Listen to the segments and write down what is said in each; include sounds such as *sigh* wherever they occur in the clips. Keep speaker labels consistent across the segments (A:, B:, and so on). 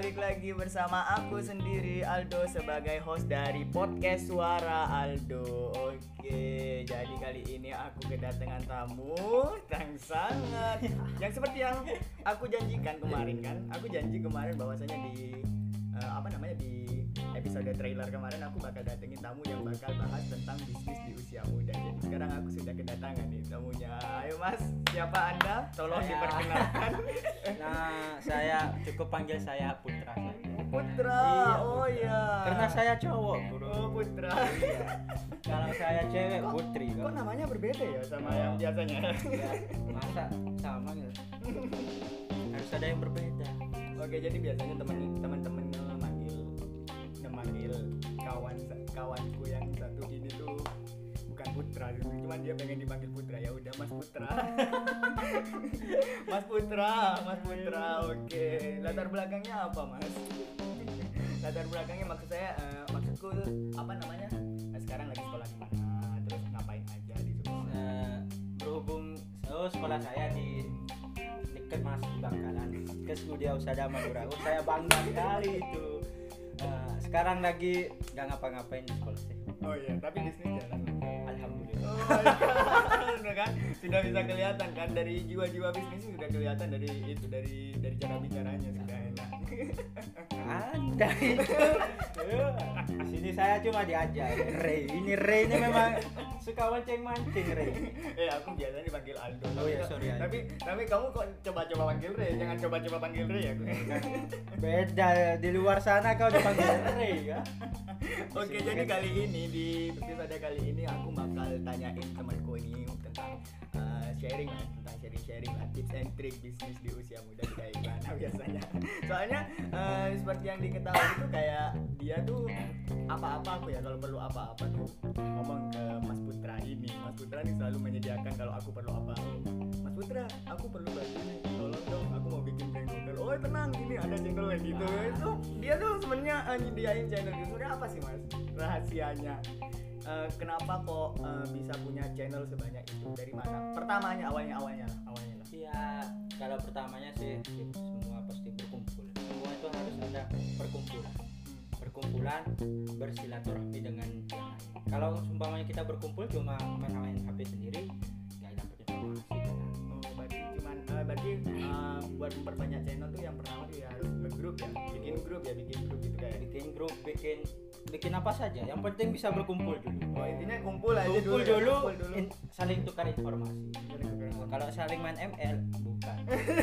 A: balik lagi bersama aku sendiri Aldo sebagai host dari podcast Suara Aldo. Oke, jadi kali ini aku kedatangan tamu yang sangat yang seperti yang aku janjikan kemarin kan. Aku janji kemarin bahwasanya di eh, apa namanya di episode trailer kemarin aku bakal datengin tamu yang bakal bahas tentang bisnis di usia muda. Jadi sekarang aku sudah kedatangan nih tamunya. Ayo Mas, siapa Anda? Tolong
B: Saya.
A: diperkenalkan. *laughs*
B: Nah, saya cukup panggil saya Putra saja.
A: Putra.
B: Iya,
A: oh
B: Putra.
A: iya.
B: Karena saya cowok, bro.
A: Oh Putra.
B: Iya. Kalau saya cewek
A: Kok-
B: Putri.
A: Kok
B: kalau-
A: namanya berbeda ya sama yang biasanya?
B: Ya, masa sama gitu. *laughs* Harus ada yang berbeda.
A: Oke, jadi biasanya teman teman-teman kawan kawanku yang satu ini tuh bukan Putra gitu. Cuman dia pengen dipanggil Putra ya udah Mas Putra. *laughs* mas Putra, Mas Putra. Oke. Latar belakangnya apa, Mas? *laughs* Latar belakangnya maksud saya eh, maksudku apa namanya? Nah, sekarang lagi sekolah di mana? Terus ngapain aja di sekolah?
B: Eh, berhubung oh sekolah saya di dekat Mas Bangkalan Kesudia Usada Madura. Oh, saya bangga sekali itu. Sekarang lagi nggak ngapa-ngapain di sekolah sih.
A: Oh iya, tapi bisnis jalan.
B: Alhamdulillah.
A: Oh my God, udah kan sudah bisa kelihatan kan dari jiwa-jiwa bisnis sudah kelihatan dari itu dari dari cara bicaranya sudah enak.
B: Anda itu. *laughs* Di sini saya cuma diajak. Ray, ini Ray ini memang suka mancing-mancing Ray.
A: eh aku biasanya dipanggil Aldo.
B: Oh iya, sorry, Aldo.
A: Tapi tapi kamu kok coba-coba panggil Ray, jangan coba-coba panggil Ray ya.
B: Beda di luar sana kau dipanggil Ray ya. *laughs*
A: Oke, jadi kali ini di episode kali ini aku bakal tanyain temanku ini tentang sharing lah, tentang sharing-sharing lah tips and trick bisnis di usia muda itu kayak gimana biasanya. Soalnya uh, seperti yang diketahui itu kayak dia tuh apa-apa aku ya kalau perlu apa-apa tuh ngomong ke Mas Putra ini. Mas Putra ini selalu menyediakan kalau aku perlu apa. Mas Putra, aku perlu bantu nih. Tolong dong, aku mau bikin hotel. Oh tenang, ini ada channel yang gitu. Itu dia tuh sebenarnya uh, nyediain channel. Sebenarnya apa sih mas rahasianya? Eh, kenapa kok eh, bisa punya channel sebanyak itu? Dari mana? Pertamanya, awalnya, awalnya, lah, awalnya lah.
B: Ya, kalau pertamanya sih semua pasti berkumpul. Semua itu harus ada perkumpulan. Perkumpulan bersilaturahmi dengan yang lain. Kalau umpamanya kita berkumpul cuma main-main HP sendiri, nggak dapat informasi. kan.
A: Oh, berarti cuman, eh, berarti eh, buat memperbanyak channel tuh yang pertama tuh ya harus ngegrup ya, bikin grup ya, bikin grup gitu kayak.
B: Bikin grup, bikin bikin apa saja. Yang penting bisa berkumpul dulu.
A: Oh intinya kumpul aja
B: Kumpul
A: dulu. ya,
B: dulu,
A: kumpul dulu.
B: in- saling tukar informasi. Nah, kalau saling main ML bukan.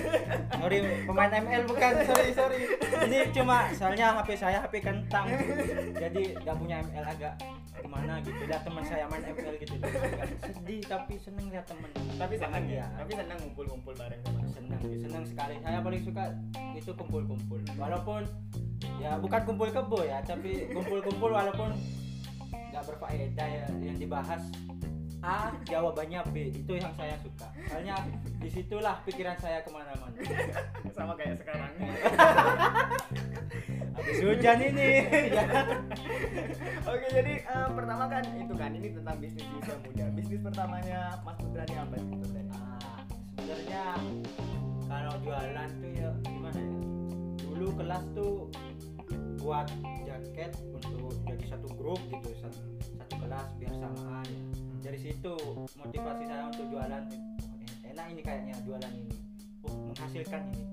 B: *laughs* sorry pemain ML bukan. Sorry sorry. Ini cuma soalnya HP saya HP kentang. *laughs* Jadi nggak punya ML agak gimana gitu. Lihat teman saya main ML gitu. Sedih tapi seneng lihat temen.
A: Tapi senang ya, tapi senang ngumpul-ngumpul bareng teman.
B: senang senang sekali. Saya paling suka itu kumpul-kumpul. Walaupun ya bukan kumpul kebo ya, tapi kumpul-kumpul walaupun nggak berfaedah ya yang dibahas A jawabannya B itu yang saya suka soalnya di situlah pikiran saya ke mana-mana
A: sama kayak sekarang.
B: habis hujan ini. *laughs*
A: Oke jadi eh, pertama kan itu kan ini tentang bisnis di usia muda. Bisnis pertamanya Mas Putra ini apa sih sebenarnya?
B: Ah, sebenarnya kalau jualan tuh ya gimana ya dulu kelas tuh buat jaket untuk jadi satu grup gitu satu, satu kelas biar samaan ya. Dari situ motivasi saya untuk jualan. Oh, en- enak ini kayaknya jualan ini. Oh menghasilkan ini.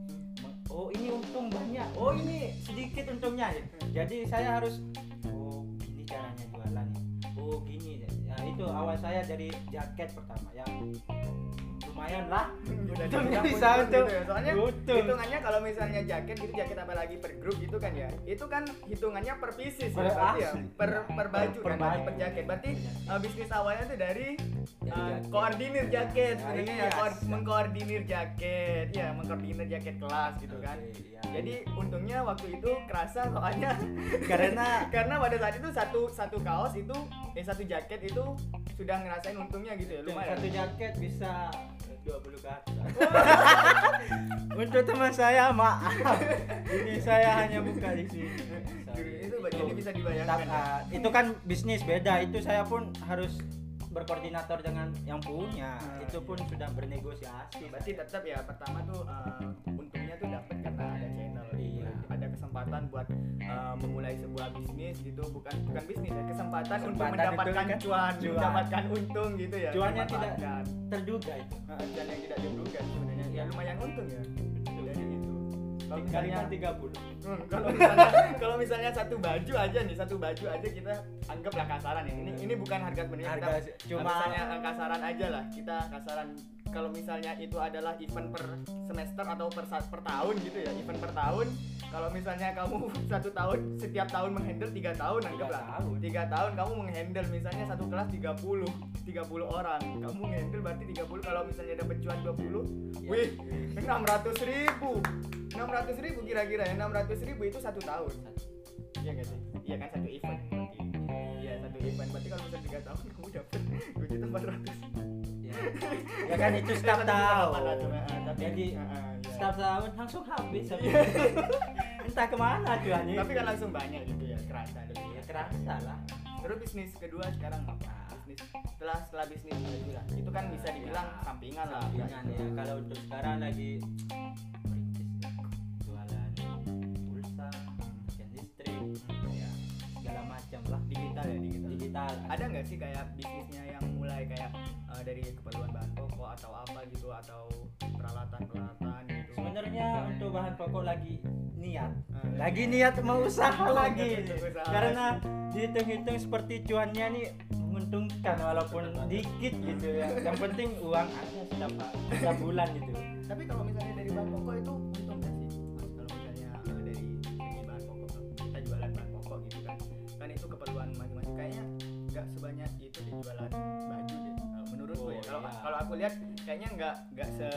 B: Oh ini untung banyak. Oh ini sedikit untungnya. Ya. jadi saya harus oh ini caranya jualan oh gini. Ya itu awal saya dari jaket pertama yang lumayan lah
A: Udah
B: Untungnya *laughs*
A: dibilang
B: bisa untuk
A: gitu ya. Soalnya
B: Betul.
A: hitungannya kalau misalnya jaket gitu jaket apalagi per grup gitu kan ya. Itu kan hitungannya per pieces ya,
B: Per
A: berarti ya. Per per baju
B: Per
A: kan
B: baju.
A: per jaket. Berarti eh, bisnis awalnya tuh dari
B: jaket.
A: koordinir jaket
B: Nah,
A: sebenarnya ya,
B: iya.
A: koor- mengkoordinir jaket. Ya, mengkoordinir jaket kelas gitu kan.
B: Iya.
A: Jadi untungnya waktu itu kerasa soalnya
B: karena *laughs*
A: karena pada saat itu satu satu kaos itu eh satu jaket itu sudah ngerasain untungnya gitu ya lumayan.
B: satu jaket bisa 20 ke atas *laughs* untuk teman saya maaf ini saya hanya buka di sini
A: itu jadi bisa dibayangkan. Ya.
B: ah, itu kan bisnis beda itu saya pun harus berkoordinator dengan yang punya
A: Nah,
B: itu pun sudah bernegosiasi
A: berarti tetap ya pertama tuh eh, untungnya tuh dapat karena ada channel
B: Iya.
A: ada kesempatan buat uh, memulai sebuah bisnis gitu bukan bukan bisnis ya kesempatan, untuk
B: Kesempatan
A: mendapatkan
B: itu kan?
A: cuan,
B: cuan.
A: mendapatkan untung gitu ya
B: Cuannya tidak terduga itu.
A: Dan yang tidak diduga sebenarnya ya lumayan untung ya dari itu kalau misalnya
B: kalikan 30
A: Hmm, kalau misalnya *laughs* kalau misalnya satu baju aja nih satu baju aja kita anggaplah kasaran ya ini ini bukan harga sebenarnya
B: Harga
A: kita cuma- misalnya eh, kasaran aja lah kita kasaran kalau misalnya itu adalah event per semester atau per, per tahun gitu ya event per tahun kalau misalnya kamu *laughs* satu tahun setiap tahun menghandle tiga tahun anggaplah.
B: tahun.
A: tiga tahun kamu menghandle misalnya satu kelas 30 30 orang. Kamu menghandle berarti 30 kalau misalnya dapat cuan 20 wih 600 ribu. 600 ribu kira-kira ya 600 ribu itu satu tahun. Iya nggak sih? Iya kan satu event iya satu event. Berarti kalau misalnya tiga tahun kamu dapat 2 juta 400
B: ya. ya kan itu setiap tahun
A: 800, eh, tapi
B: jadi
A: eh, eh, iya.
B: setiap tahun langsung habis. *laughs* Entah ke mana cuannya
A: tapi kan langsung banyak gitu ya kerasa lebih
B: ya. Kerasa lah.
A: Terus bisnis kedua sekarang apa? Bisnis setelah setelah bisnis baju lah. Itu kan bisa dibilang
B: Ya,
A: sampingan lah.
B: sampingan ya. Kalau untuk sekarang lagi ya. jualan pulsa listrik ya segala macam lah.
A: Digital ya digital.
B: Digital.
A: Ada nggak sih kayak bisnisnya yang mulai kayak eh, dari keperluan bahan pokok atau apa gitu atau peralatan peralatan gitu.
B: Sebenarnya untuk bahan pokok lagi niat.
A: Eh,
B: lagi niat mau usaha *laughs* lagi.
A: Usaha.
B: karena dihitung-hitung seperti cuannya nih menguntungkan walaupun dikit gitu ya. Yang penting uang ada setiap setiap bulan gitu.
A: Tapi kalau misalnya aku lihat kayaknya nggak nggak se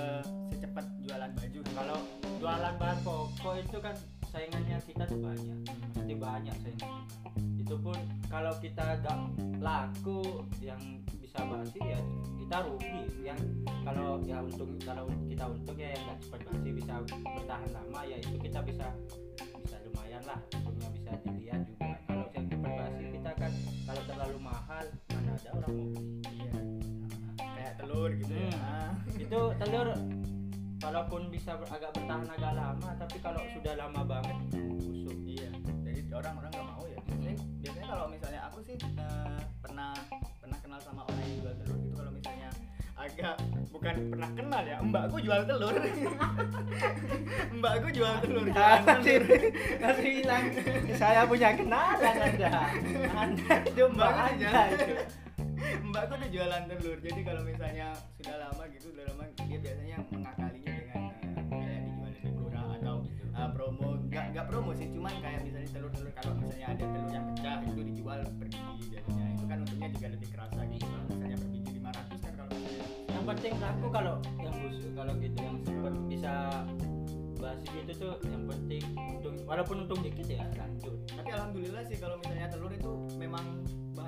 A: secepat jualan baju.
B: Kalau jualan bahan pokok itu kan saingannya kita tuh banyak. Pasti banyak saingannya. Itu pun kalau kita gak laku yang bisa basi ya kita rugi. Yang kalau ya untung kalau kita untung ya yang gak cepat basi bisa bertahan lama ya itu kita bisa bisa lumayan lah. Untungnya bisa dilihat juga. Kalau yang cepat basi kita kan kalau terlalu mahal mana ada orang mau
A: telur gitu ya
B: Hmm.
A: Ah.
B: itu telur walaupun bisa agak bertahan agak lama tapi kalau sudah lama banget busuk
A: Iya, jadi orang-orang nggak mau ya. Biasanya, biasanya kalau misalnya aku sih eh, pernah pernah kenal sama orang yang jual telur gitu kalau misalnya agak bukan pernah kenal ya, mbakku jual telur. *laughs* mbakku jual telur. telur.
B: masih bilang saya punya kenalan anda anda itu mbak anda itu
A: mbakku tuh jualan telur. Jadi kalau misalnya sudah lama gitu, sudah lama dia biasanya mengakalinya dengan eh, kayak dijual lebih murah atau eh, promo. Nggak nggak promo sih, cuman kayak misalnya telur-telur kalau misalnya ada telur yang pecah itu dijual per biji biasanya. Itu kan untungnya juga lebih kerasa gitu. Kalau misalnya per biji 500 kan kalau misalnya
B: yang penting laku kalau yang busuk kalau gitu yang sempat bisa basi gitu tuh yang penting untung walaupun untung dikit ya lanjut
A: tapi alhamdulillah sih kalau misalnya telur itu memang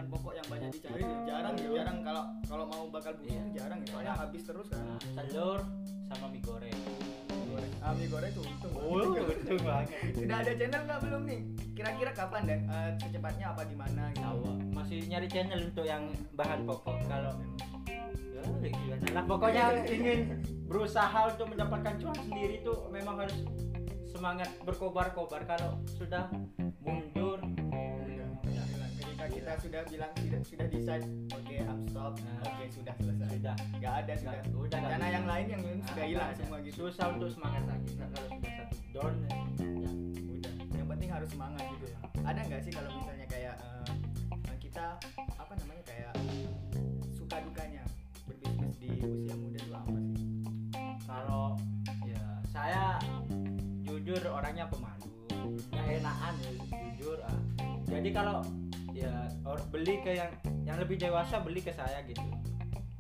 A: pokok yang banyak dicari. Jarang ya jarang. Kalau kalau mau bakal busuk
B: Iya.
A: jarang ya. Soalnya habis terus kan.
B: Nah, telur sama mie goreng.
A: Goreng ah mie goreng tuh untung
B: oh untung banget.
A: Sudah ada channel nggak belum nih? Kira-kira kapan dan? Eh, secepatnya apa di mana gitu?
B: Masih nyari channel untuk yang bahan pokok. Kalau ya gimana lah pokoknya ingin berusaha untuk mendapatkan cuan sendiri tuh memang harus semangat berkobar-kobar. Kalau sudah mundur
A: kita sudah bilang sudah sudah decide. Oke I'm stop.
B: Nah.
A: oke sudah selesai.
B: Sudah.
A: Nggak ada sudah.
B: Nggak- udah
A: rencana
B: bisa.
A: yang lain yang lain sudah
B: Nah,
A: hilang semua gitu.
B: Susah untuk semangat lagi. Nah, kalau sudah satu. Down ya.
A: Udah. Yang penting harus semangat gitu. Ya ada nggak sih kalau misalnya kayak eh, kita apa namanya kayak suka dukanya berbisnis di usia muda itu apa sih?
B: Kalau ya saya jujur orangnya pemalu. Nggak enakan ya jujur ah. jadi kalau beli ke yang yang lebih dewasa beli ke saya gitu.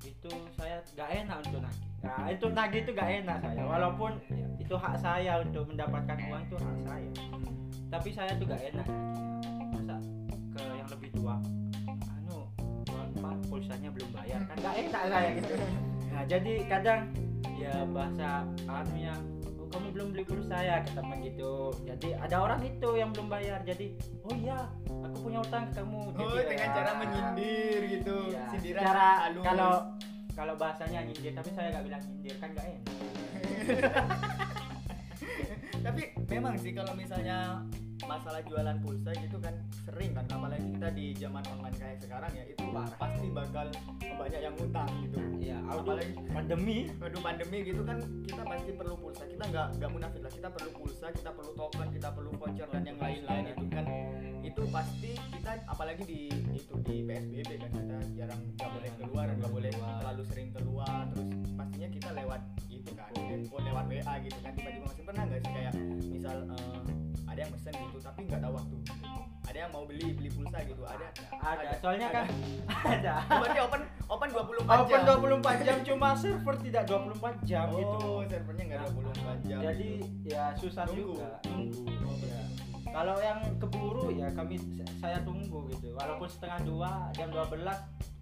B: Itu saya nggak enak untuk nagih. Nah itu nagih itu nggak enak saya. Walaupun itu hak saya untuk mendapatkan uang itu hak saya. Tapi saya tuh gak enak masa ke yang lebih tua? Anu apa pulsanya belum bayar kan? Gak enak saya gitu. Nah jadi kadang ya bahasa anunya oh, kamu belum beli pulsa ya teman gitu. Jadi ada orang itu yang belum bayar. Jadi oh iya aku punya utang ke kamu.
A: Oh
B: Jadi,
A: dengan
B: ya,
A: cara menyindir gitu.
B: iya,
A: sindiran
B: cara
A: halus.
B: kalau kalau bahasanya nyindir tapi saya gak bilang nyindir kan gak enak. *laughs*
A: Tapi memang sih kalau misalnya masalah jualan pulsa gitu kan sering kan apalagi kita di zaman online kayak sekarang ya itu
B: Parah.
A: pasti bakal banyak yang ngutang gitu.
B: Ya
A: Apalagi-
B: pandemi.
A: Waduh pandemi gitu kan kita pasti perlu pulsa. Kita nggak nggak munafik lah kita perlu pulsa kita perlu token kita perlu voucher dan yang lain-lain itu kan. Itu pasti kita apalagi di itu di PSBB kan kita jarang nggak boleh keluar nggak boleh terlalu sering keluar. Terus pastinya kita lewat itu kan handphone lewat WA gitu kan tiba-tiba masih pernah nggak sih kayak misal eh, ada yang pesen gitu tapi nggak tahu waktu. Ada yang mau beli beli pulsa gitu ada.
B: Ada soalnya kan *laughs* ada.
A: Berarti open open 24
B: open
A: jam.
B: 24 jam cuma server tidak 24 jam gitu.
A: oh servernya nggak 24 jam
B: jadi ya susah
A: Nunggu.
B: juga. Nunggu ya. kalau yang keburu ya kami saya tunggu gitu. Walaupun setengah dua jam 12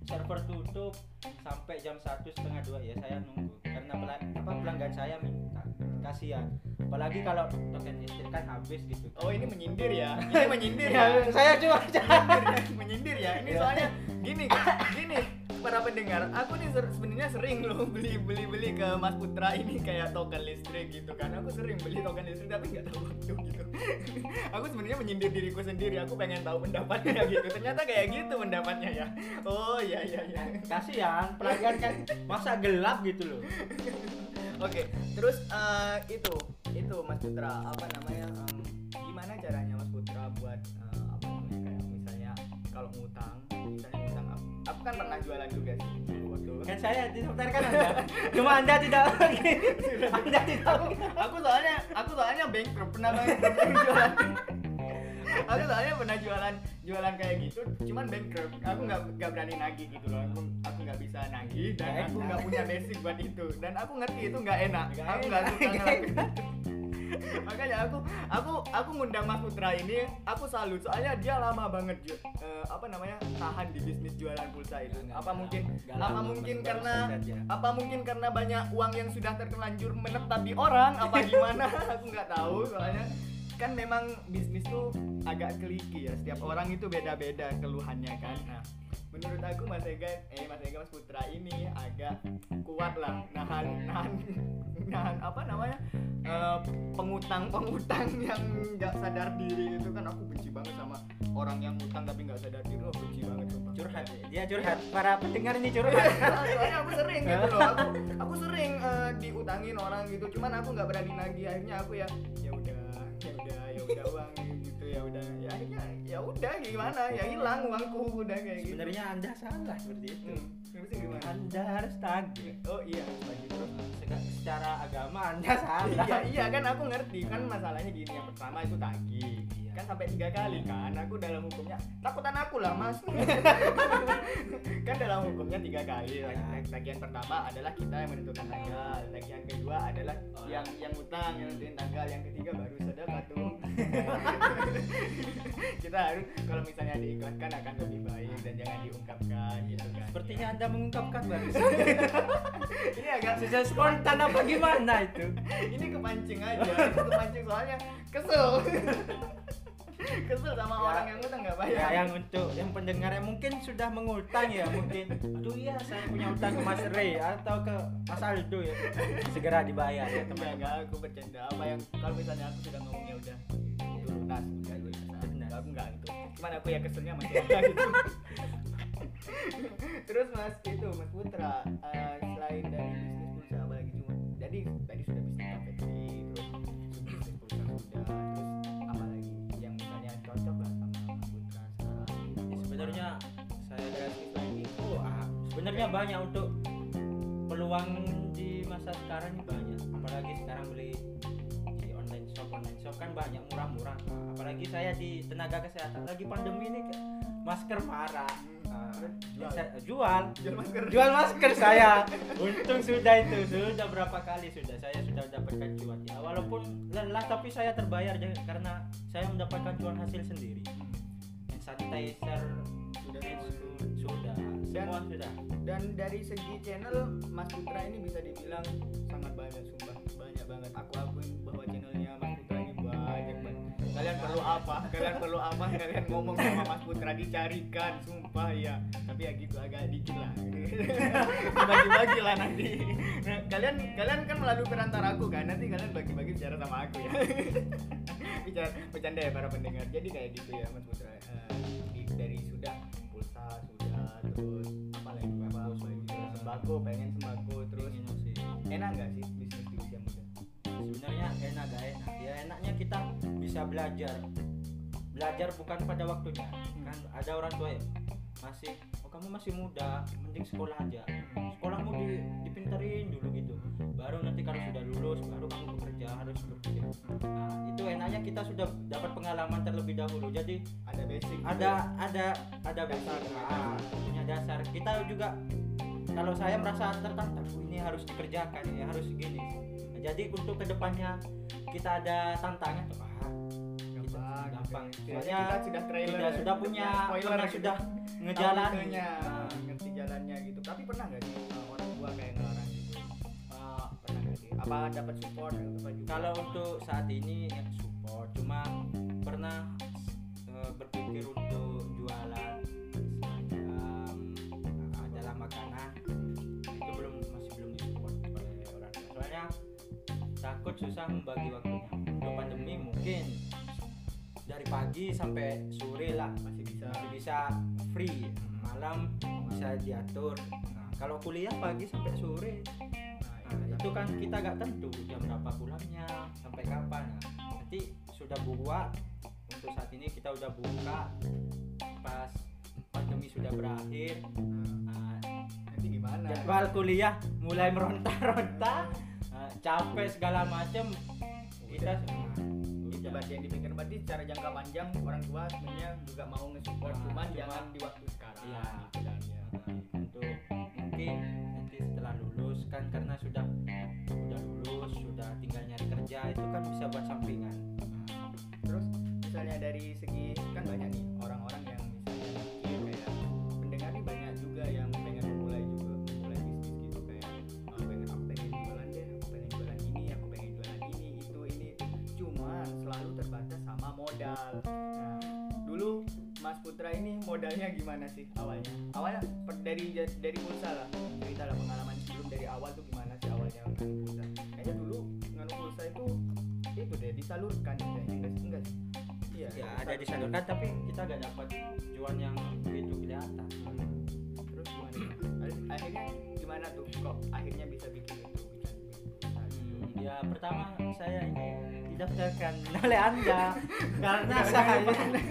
B: server tutup sampai jam satu setengah dua ya saya nunggu. Karena apa pelanggan saya minta. Kasihan apalagi kalau token listrik kan habis gitu
A: Oh ini menyindir ya? *laughs* Ini menyindir
B: ya,
A: ya?
B: saya cuma *laughs*
A: menyindir ya? menyindir ya? Ini
B: Ya.
A: soalnya gini, *laughs* gini para pendengar, aku nih ser- sebenarnya sering loh beli beli beli ke Mas Putra ini kayak token listrik gitu kan. Aku sering beli token listrik tapi nggak tahu waktu gitu. aku sebenarnya menyindir diriku sendiri. Aku pengen tahu pendapatnya gitu. Ternyata kayak gitu pendapatnya ya. Oh iya iya iya.
B: kasihan pelanggan kan masa gelap gitu loh
A: Oke, terus eh, itu itu Mas Putra. Apa namanya? em, gimana caranya Mas Putra buat eh, apa namanya kayak misalnya kalau ngutang, misalnya ngutang aku, aku kan pernah jualan juga sih waktu
B: kan saya disebenarkan anda? Cuma anda tidak anda tidak
A: aku aku soalnya aku soalnya bankrupt pernah bankrupt jualan. Aku soalnya pernah jualan jualan kayak gitu cuman bankrupt aku nggak nggak berani nagih gitu loh. Aku aku nggak bisa nagih dan aku nggak punya basic buat itu. Dan aku ngerti itu nggak enak. Aku nggak suka ngelakuin. Makanya aku aku aku ngundang Mas Putra ini aku salut. Soalnya dia lama banget Ju. Eh, apa namanya tahan di bisnis jualan pulsa itu.
B: Nggak,
A: apa mungkin
B: nggak
A: apa
B: lama,
A: mungkin karena apa mungkin karena banyak uang yang sudah terlanjur menetap di orang apa gimana? *laughs* Aku nggak tahu soalnya kan memang bisnis tuh agak keliki ya. Setiap orang itu beda-beda keluhannya kan. Nah menurut aku Mas Ega eh Mas Ega Mas Putra ini agak kuat lah nahan nahan *laughs* nahan apa namanya eh, pengutang-pengutang yang nggak sadar diri itu kan aku benci banget sama orang yang ngutang tapi nggak sadar diri. Oh benci banget sumpah.
B: Curhat dia curhat. Para pendengar ini curhat.
A: Soalnya aku sering gitu loh. Aku aku sering eh, diutangin orang gitu. Cuman aku nggak berani nagih. Akhirnya aku ya ya udah ya udah ya udah uang gitu ya udah. Ya akhirnya ya udah gimana? Ya hilang uangku udah kayak gitu.
B: Sebenarnya anda salah seperti itu.
A: Hmm. gimana?
B: Anda harus tagih
A: oh iya
B: secara agama anda salah
A: iya iya kan aku ngerti. Kan masalahnya gini yang pertama itu tagih.
B: Iya.
A: kan sampai tiga kali kan aku dalam hukumnya takutan aku lah mas. *laughs* Kan dalam hukumnya tiga kali.
B: Ya.
A: tagihan pertama adalah kita yang menentukan tanggal. Tagihan kedua adalah
B: Oh.
A: yang yang utang yang nentuin tanggal. Yang ketiga baru sedekah tuh *laughs* kita harus kalau misalnya diiklankan akan lebih baik dan jangan diungkapkan gitu kan.
B: Sepertinya anda mengungkapkan bagus *laughs*
A: ini agak
B: sejak spontan apa gimana itu?
A: Ini kepancing aja kepancing soalnya kesel. Kesel sama
B: Ya.
A: orang yang utang nggak
B: ya
A: bayar
B: yang untuk yang pendengar yang mungkin sudah mengutang ya mungkin. Aduh iya saya punya utang ke Mas Ray atau ke Mas Aldo ya. Segera dibayar ya teman.
A: Enggak aku bercanda. Apa yang kalau misalnya aku sudah ngomongnya udah. Itu lunas udah lunas.
B: Lunas.
A: aku enggak itu. Cuman aku ya keselnya masih ada gitu. *laughs* Terus mas itu mas Putra eh, selain dari
B: sebenarnya banyak untuk peluang di masa sekarang ini banyak. Apalagi sekarang beli di online shop online shop kan banyak murah-murah. Nah, apalagi saya di tenaga kesehatan. Lagi pandemi ini ke- masker marah Nah,
A: Jual.
B: saya- jual.
A: Jual masker.
B: Jual masker saya. Untung sudah itu sudah berapa kali sudah. Saya sudah mendapatkan cuan. Ya walaupun lelah tapi saya terbayar jangan- karena saya mendapatkan cuan hasil sendiri. Hand sanitizer
A: Sudah semua. Dan-
B: semua sudah.
A: dan dari segi channel Mas Putra ini bisa dibilang sangat banyak sumpah. Banyak banget. Aku akuin bahwa channelnya Mas Putra ini banyak banget. Kalian perlu apa? Kalian perlu apa? Kalian ngomong sama Mas Putra dicarikan sumpah ya. Tapi ya gitu agak dikit lah. *laughs* Bagi-bagi lah nanti. Nah, kalian kalian kan melalui perantara aku kan? Nanti kalian bagi-bagi bicara sama aku ya. *laughs* Bicara bercanda ya para pendengar. Jadi kayak gitu ya mas Putra. Eh, apa apa gitu sembako pengen sembako terus enak nggak sih bisnis di usia muda?
B: Sebenarnya enak gak enak? Ya enaknya kita bisa belajar. Belajar bukan pada waktunya. Kan ada orang tua ya masih oh kamu masih muda mending sekolah aja. Sekolahmu di, dipinterin dulu gitu baru nanti kalau sudah lulus baru kamu bekerja harus berpikir. Nah itu enaknya kita sudah dapat pengalaman terlebih dahulu. Jadi
A: ada basic
B: ada ada ada dasar. Ah, punya dasar. Kita juga kalau saya merasa tertantang "Oh, ini harus dikerjakan ya harus gini. Nah, jadi untuk ke depannya kita ada tantangan tuh ah
A: gampang
B: gampang
A: gitu.
B: soalnya
A: kita sudah trailer.
B: sudah sudah punya
A: spoiler gitu.
B: sudah
A: Tahu
B: ngejalan
A: rutenya, ngerti jalannya gitu. Tapi pernah nggak sih apa dapat support
B: kalau untuk saat ini ya, support. Cuma pernah eh, berpikir untuk jualan eh, adalah makanan. Itu belum masih belum disupport oleh orang. Soalnya takut susah membagi waktunya. Untuk pandemi mungkin dari pagi sampai sore lah
A: masih bisa
B: masih bisa free. Malam bisa diatur. Nah, kalau kuliah pagi sampai sore itu kan kita gak tentu jam berapa pulangnya sampai kapan. Nah, nanti sudah buat untuk saat ini kita udah buka pas pandemi sudah berakhir. Nah,
A: nanti gimana
B: jadwal kuliah mulai meronta-ronta, nah, capek segala macam. Kita
A: itu berarti yang dipikir berarti secara jangka panjang orang tua sebenarnya juga mau nge-support
B: Nah,
A: cuman
B: cuma-
A: jangan di waktu sekarang
B: Iya.
A: gitu
B: Nah, untuk mungkin nanti setelah lulus kan karena sudah itu kan bisa buat sampingan. Nah,
A: terus misalnya dari segi kan banyak nih orang-orang yang misalnya kayak pendengar nih banyak juga yang pengen memulai juga memulai bisnis gitu kayak "Ah, pengen aku pengen jualan deh aku pengen jualan ini aku pengen jualan ini itu ini itu cuman selalu terbatas sama modal. Nah dulu Mas Putra ini modalnya gimana sih awalnya? Awalnya dari dari pulsa lah cerita lah pengalaman sebelum dari awal tuh gimana sih awalnya? nganu disalurkan kayaknya enggak sih? Enggak sih? Iya
B: ya ada disalurkan tapi kita gak dapat cuan yang begitu kelihatan.
A: terus gimana Akhir- akhirnya gimana tuh kok? Akhirnya bisa bikin itu gitu?
B: Hmm, ya pertama saya ini didaftarkan *laughs* oleh anda. Karena saya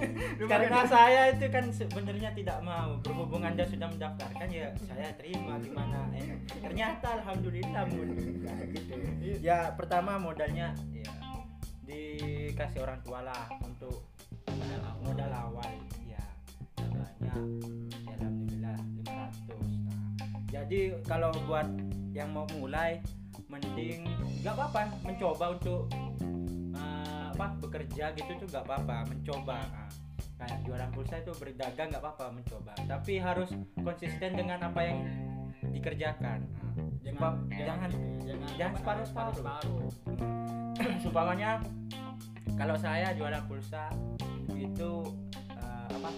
B: *laughs* karena saya itu kan sebenarnya tidak mau. Berhubung anda sudah mendaftarkan ya saya terima gimana eh, ternyata alhamdulillah mudah gitu ya pertama modalnya ya dikasih orang tua lah untuk modal awal, modal awal ya nggak banyak ya alhamdulillah 500 nah jadi kalau buat yang mau mulai mending nggak apa-apa mencoba untuk eh, apa bekerja gitu tuh nggak apa-apa mencoba. Nah, kayak jualan pulsa itu berdagang nggak apa-apa mencoba. Tapi harus konsisten dengan apa yang dikerjakan. Nah,
A: jangan
B: jangan
A: ya, jangan
B: jangan
A: apa,
B: separuh-separuh.
A: separuh *clears throat*
B: supamanya kalau saya jualan pulsa itu eh, apa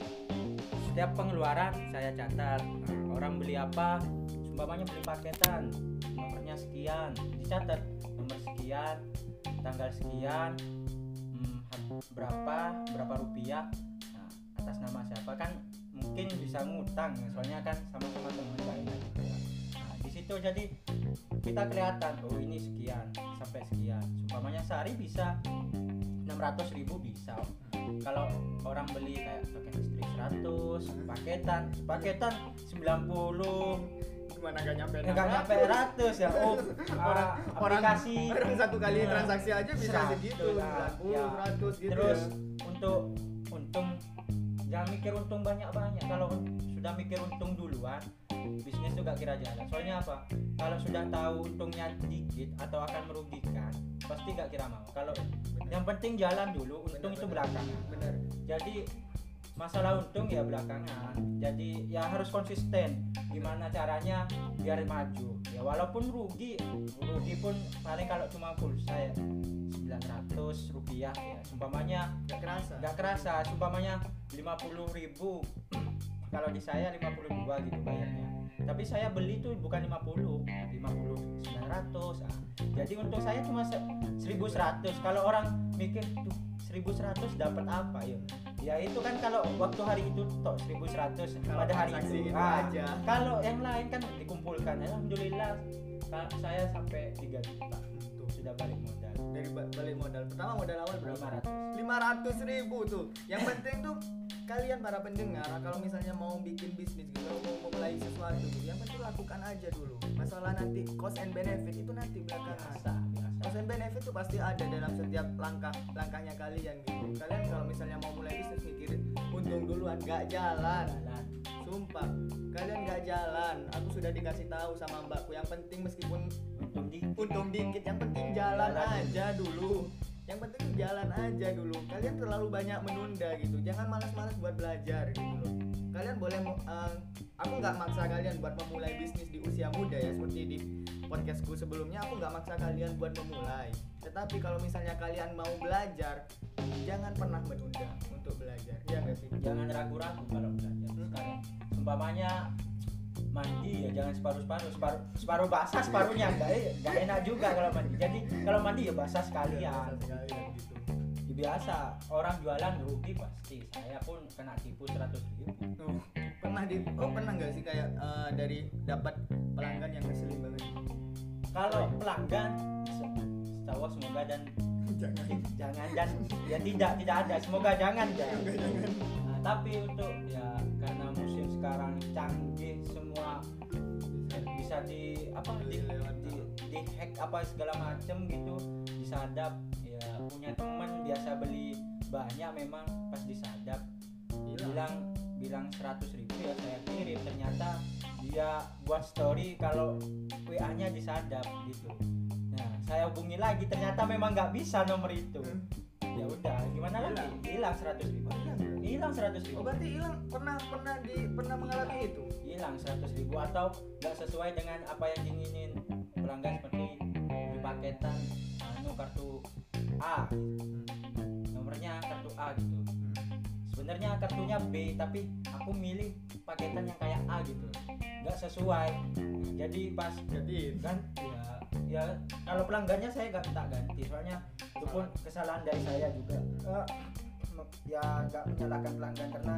B: setiap pengeluaran saya catat. Nah, orang beli apa sumpamanya beli paketan nomornya sekian dicatat. Nomor sekian tanggal sekian hmm, berapa berapa rupiah. Nah, atas nama siapa? Kan mungkin bisa ngutang soalnya kan sama-sama teman gitu. Ya. jadi kita kelihatan oh ini sekian sampai sekian. Umpamanya sehari bisa 600 ribu bisa. Kalau orang beli kayak paket listrik 100 paketan paketan 90
A: gimana gak nyampe
B: enggak nyampe 100 ya oh *laughs*
A: orang orang
B: aplikasi.
A: orang satu kali
B: Nah,
A: transaksi aja bisa
B: 100,
A: segitu
B: nah,
A: 90
B: ya.
A: 100 gitu
B: terus
A: ya.
B: untuk untung jangan mikir untung banyak-banyak. Kalau sudah mikir untung duluan bisnis itu gak kira jalan soalnya apa? Kalau sudah tahu untungnya dikit atau akan merugikan pasti gak kira mau. Kalau yang penting jalan dulu untung itu
A: Bener,
B: belakangan.
A: Bener
B: jadi masalah untung ya belakangan. Jadi ya harus konsisten. Gimana caranya biar maju. Ya walaupun rugi rugi pun paling kalau cuma pulsa ya 900 rupiah ya. Umpamanya
A: gak kerasa.
B: nggak kerasa. Umpamanya 50.000 ribu kalau di saya 52 gitu bayarnya. Tapi saya beli tuh bukan 50 50 900 ah. jadi untuk saya cuma se- 1100 kalau orang mikir tuh 1100 dapat apa ya? Ya itu kan kalau waktu hari itu tok 1100
A: Kalau
B: pada hari itu.
A: itu
B: Ah,
A: aja.
B: kalau yang lain kan dikumpulkan. Alhamdulillah saya sampai 3 juta sudah balik modal.
A: Dari ba- balik modal. Pertama modal awal berapa?
B: 500
A: 500 ribu tuh. Yang penting tuh kalian para pendengar kalau misalnya mau bikin bisnis gitu mau memulai sesuatu gitu yang penting lakukan aja dulu. Masalah nanti cost and benefit itu nanti belakangan. Cost and benefit itu pasti ada dalam setiap langkah langkahnya kalian gitu. Kalian kalau misalnya mau mulai bisnis mikirin untung duluan. Gak jalan.
B: Jalan.
A: Sumpah. Kalian gak jalan. Aku sudah dikasih tahu sama mbakku. Yang penting meskipun
B: untung dikit
A: untung dikit yang penting jalan aja dulu. Yang penting jalan aja dulu. Kalian terlalu banyak menunda gitu. Jangan malas-malas buat belajar gitu loh. Kalian boleh eh, aku nggak maksa kalian buat memulai bisnis di usia muda ya seperti di podcastku sebelumnya. Aku nggak maksa kalian buat memulai. Tetapi kalau misalnya kalian mau belajar jangan pernah menunda untuk belajar. Ya nggak sih?
B: Jangan ragu-ragu kalau belajar.
A: Hmm.
B: sekarang umpamanya mandi ya jangan separuh-separuh. Separuh separuh basah separuhnya enggak enggak enak juga kalau mandi. Jadi kalau mandi ya basah sekalian.
A: Gitu.
B: Ya, biasa orang jualan rugi pasti. Saya pun kena tipu 100 ribu.
A: Pernah di oh pernah nggak sih kayak eh, dari dapat pelanggan yang ngeselin banget?
B: Kalau pelanggan se- setahu semoga dan
A: jangan.
B: Jangan dan ya tidak tidak ada. Semoga jangan. Ya Nah, tapi untuk ya karena musim sekarang canggih semua. Bisa di apa di, di, di hack apa segala macem gitu. Disadap ya punya teman biasa beli banyak memang pas disadap bilang bilang 100 ribu ya saya kirim. Ternyata dia buat story kalau WA nya disadap gitu. Nah saya hubungi lagi. Ternyata memang nggak bisa nomor itu. Ya udah gimana lagi? Hilang. 100 ribu. Hilang. 100 ribu.
A: Oh berarti hilang. Pernah pernah di pernah mengalami itu?
B: Hilang 100 ribu atau nggak sesuai dengan apa yang diinginin. Pelanggan seperti di paketan anu kartu A. Nomornya kartu A gitu. Sebenarnya kartunya B tapi aku milih paketan yang kayak A gitu. Nggak sesuai. Jadi pas
A: Jadi
B: kan? Ya ya kalau pelanggannya saya nggak minta ganti. Soalnya itu pun kesalahan dari saya juga. Eh, ya nggak menyalahkan pelanggan karena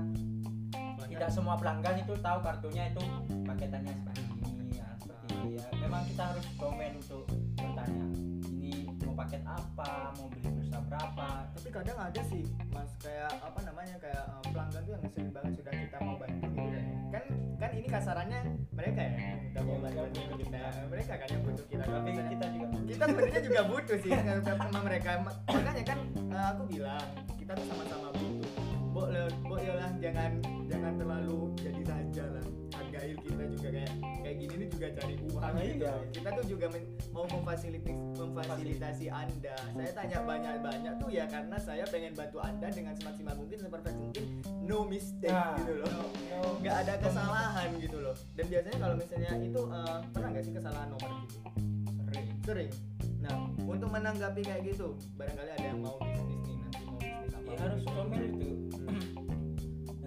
B: tidak semua pelanggan itu tahu kartunya itu paketannya seperti ini ya seperti ini ya. Memang kita harus komen untuk bertanya ini mau paket apa? Mau beli pulsa berapa?
A: Tapi kadang ada sih mas kayak apa namanya kayak eh, pelanggan tuh yang ngeselin banget sudah kita mau bantu gitu kan. Kan kan ini kasarannya mereka ya kita mau
B: Iya,
A: bantu
B: mereka
A: kita mereka kan yang butuh kita
B: tapi
A: Misalnya-
B: kita juga
A: kita sebenarnya juga butuh sih *laughs* sama mereka. Ma- makanya kan eh, aku bilang kita tuh sama-sama butuh Bo, le- bo lah jangan jangan terlalu jadi raja lah. Hargai kita juga kayak kayak gini nih juga cari uang
B: Ah,
A: gitu.
B: Iya.
A: kita tuh juga men- mau memfasilitasi memfasilitasi anda. Saya tanya banyak-banyak tuh ya karena saya pengen bantu anda dengan semaksimal mungkin seperfect mungkin no mistake
B: Nah,
A: gitu loh.
B: No- no-
A: nggak ada kesalahan gitu loh. Dan biasanya kalau misalnya itu eh, pernah nggak sih kesalahan nomor gitu?
B: Sering.
A: Sering. Nah untuk menanggapi kayak gitu barangkali ada yang mau bisnis nih nanti mau bisnis apa
B: ya harus komen itu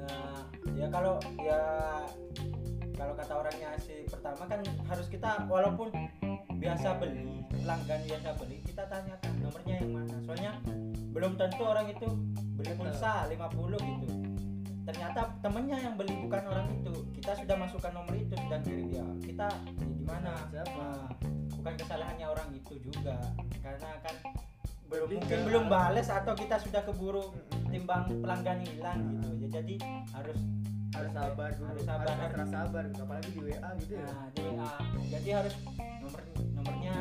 B: nah ya kalau ya kalau kata orangnya si pertama kan harus kita walaupun biasa beli pelanggan biasa beli kita tanyakan nomornya yang mana. Soalnya belum tentu orang itu beli pulsa 50 gitu. Ternyata temennya yang beli bukan orang itu. Kita sudah masukkan nomor itu sudah kirim ya kita ya gimana?
A: Siapa?
B: Nah, bukan kesalahannya orang itu juga. Karena kan belum mungkin belum bales atau kita sudah keburu timbang pelanggan hilang gitu. Ya jadi harus
A: harus sabar dulu
B: Harus sabar.
A: extra sabar gitu. apalagi di WA gitu ya.
B: Nah di WA jadi harus nomor nomornya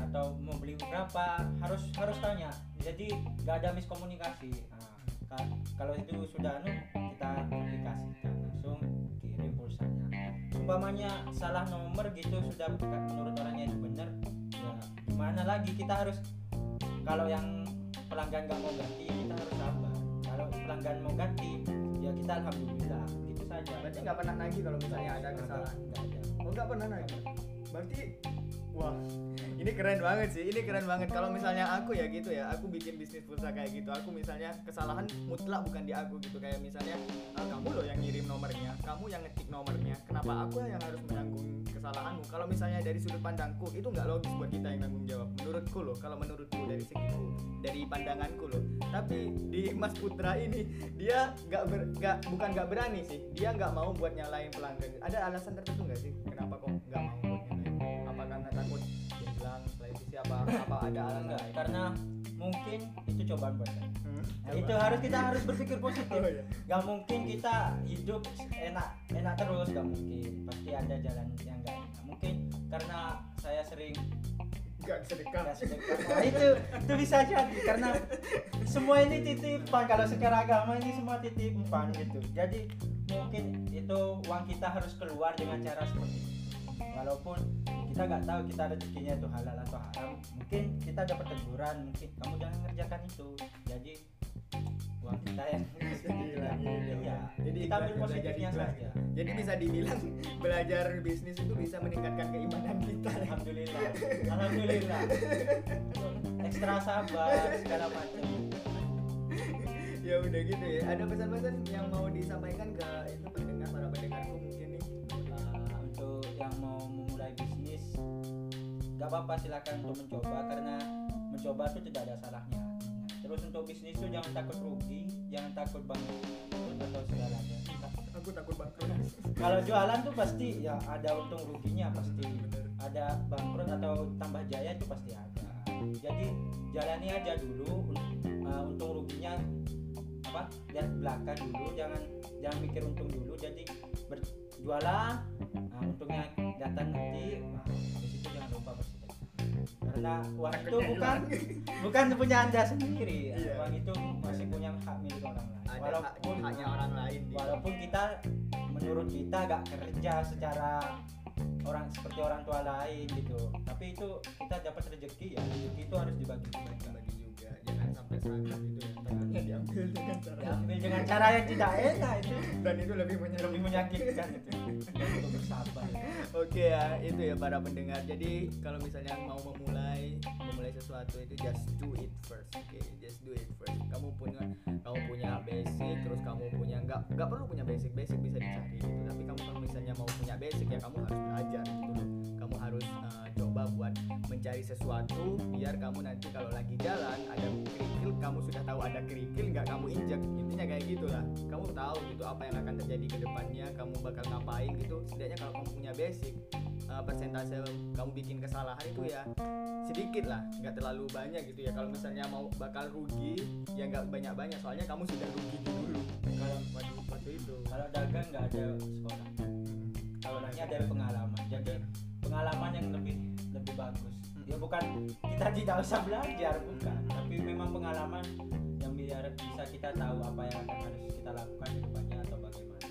B: atau mau beli berapa harus harus tanya. Jadi nggak ada miskomunikasi. Nah, ka- kalau itu sudah anu kita aplikasikan langsung kirim pulsanya. Umpamanya salah nomor gitu sudah menurut orangnya itu benar ya gimana lagi? Kita harus kalau yang pelanggan nggak mau ganti ya kita harus sabar. Kalau pelanggan mau ganti ya kita alhamdulillah gitu saja.
A: Berarti nggak pernah nagih kalau misalnya ada kesalahan?
B: nggak ada.
A: Oh nggak pernah nagih? Berarti wah ini keren banget sih ini keren banget. Kalau misalnya aku ya gitu ya aku bikin bisnis pulsa kayak gitu. Aku misalnya kesalahan mutlak bukan di aku gitu. Kayak misalnya "Ah, kamu loh yang ngirim nomornya kamu yang ngetik nomornya. Kenapa aku yang harus menanggung kesalahanmu? Kalau misalnya dari sudut pandangku itu nggak logis buat kita yang tanggung jawab. Menurutku loh kalau menurutku dari segiku dari pandanganku loh. Tapi di Mas Putra ini dia nggak ber, nggak bukan nggak berani sih. Dia nggak mau buat nyalain pelanggan. Ada alasan tertentu nggak sih kenapa kok apa *laughs* apa ada alasan
B: enggak
A: lain?
B: karena mungkin itu cobaan buat saya
A: Hmm?
B: Nah,
A: Coba.
B: itu harus kita harus berpikir positif
A: Oh, iya.
B: Gak mungkin kita hidup enak enak terus gak mungkin pasti ada jalan yang gak enak mungkin karena saya sering
A: nggak sedekah
B: nah, itu itu bisa jadi karena semua ini titipan kalau secara agama ini semua titipan gitu jadi mungkin itu uang kita harus keluar dengan cara seperti itu walaupun kita nggak tahu kita rezekinya itu halal atau haram mungkin kita dapat teguran mungkin kamu jangan ngerjakan itu. Jadi uang kita yang *laughs* *laughs* iya.
A: Jadi
B: kita ambil positifnya saja.
A: Jadi bisa dibilang *laughs* belajar bisnis itu bisa meningkatkan keimanan kita.
B: Alhamdulillah. Alhamdulillah. Ekstra sabar segala macam.
A: Ya udah gitu ya. Ada pesan-pesan yang mau disampaikan ke
B: gak apa-apa silakan untuk mencoba karena mencoba itu tidak ada salahnya. Terus untuk bisnis itu jangan takut rugi jangan takut bangkrut atau segalanya.
A: Aku takut bangkrut
B: kalau jualan tuh pasti ya ada untung ruginya pasti. Ada bangkrut atau tambah jaya itu pasti ada. Jadi jalani aja dulu uh, untung ruginya apa lihat belakang dulu jangan jangan mikir untung dulu. Jadi berjualan nah, untungnya datang nanti nah, habis itu jangan lupa karena uang itu bukan bukan punya anda sendiri.
A: Iya.
B: uang itu masih punya hak milik orang lain.
A: Ada
B: walaupun
A: haknya orang lain
B: walaupun kita menurut kita gak kerja secara orang seperti orang tua lain gitu. Tapi itu kita dapat rezeki ya. Rezeki itu harus dibagi
A: bagi jangan sampai ya takutnya diambil dengan cara
B: diambil dengan cara yang tidak enak itu
A: dan itu lebih menyerang
B: lebih menyakitkan itu untuk bersabar
A: Oke ya, itu ya para pendengar. Jadi kalau misalnya mau memulai memulai sesuatu itu just do it first. Oke, just do it first. Kamu punya kamu punya basic, terus kamu punya nggak nggak perlu punya basic, basic bisa dicari gitu. Tapi kamu kalau misalnya mau punya basic ya kamu harus belajar gitu loh. Mencari sesuatu biar kamu nanti kalau lagi jalan ada kerikil, kamu sudah tahu ada kerikil nggak kamu injak. Intinya kayak gitulah. Kamu tahu gitu apa yang akan terjadi ke depannya, kamu bakal ngapain gitu. Setidaknya kalau kamu punya basic uh, persentase kamu bikin kesalahan itu ya sedikit lah nggak terlalu banyak gitu ya kalau misalnya mau bakal rugi ya nggak banyak banyak soalnya kamu sudah rugi dulu kalau waktu waktu itu
B: kalau dagang nggak ada sekolah kalau nanya dari pengalaman jadi pengalaman yang lebih lebih bagus. Ya bukan kita tidak *laughs* usah belajar bukan. Tapi memang pengalaman yang biar bisa kita tahu apa yang akan harus kita lakukan di depannya atau bagaimana.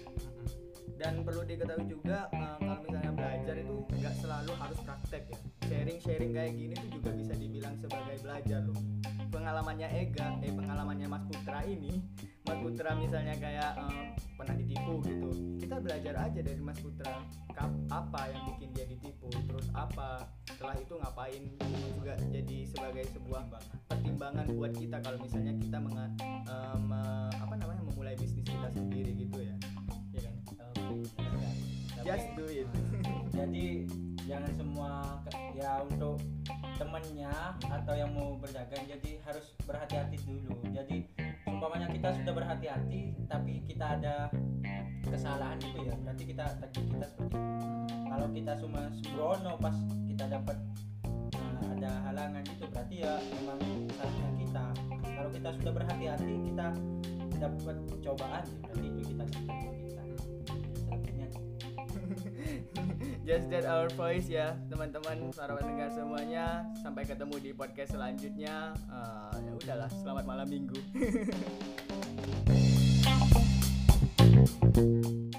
A: Dan perlu diketahui juga uh, kalau misalnya belajar itu nggak selalu harus praktek ya. Sharing sharing kayak gini tuh juga bisa dibilang sebagai belajar loh. Pengalamannya Ega eh pengalamannya Mas Putra ini Mas Putra misalnya kayak uh, pernah ditipu gitu. Kita belajar aja dari Mas Putra Kap- apa yang bikin dia ditipu terus apa setelah itu ngapain itu juga jadi sebagai sebuah pertimbangan buat kita kalau misalnya kita menga- uh, me- apa namanya memulai bisnis kita sendiri gitu ya. Iya kan? *laughs* Just do it.
B: jadi jangan semua ya untuk temennya atau yang mau berdagang jadi harus berhati-hati dulu. Jadi umpamanya kita sudah berhati-hati tapi kita ada kesalahan gitu ya berarti kita takdir kita seperti itu. Kalau kita cuma sembrono pas kita dapat uh, ada halangan itu berarti ya memang salahnya kita kalau kita sudah berhati-hati kita dapat cobaan berarti itu kita kita selebihnya *laughs*
A: just that our voice ya teman-teman para pendengar semuanya. Sampai ketemu di podcast selanjutnya. Eh, ya udahlah selamat malam minggu *laughs*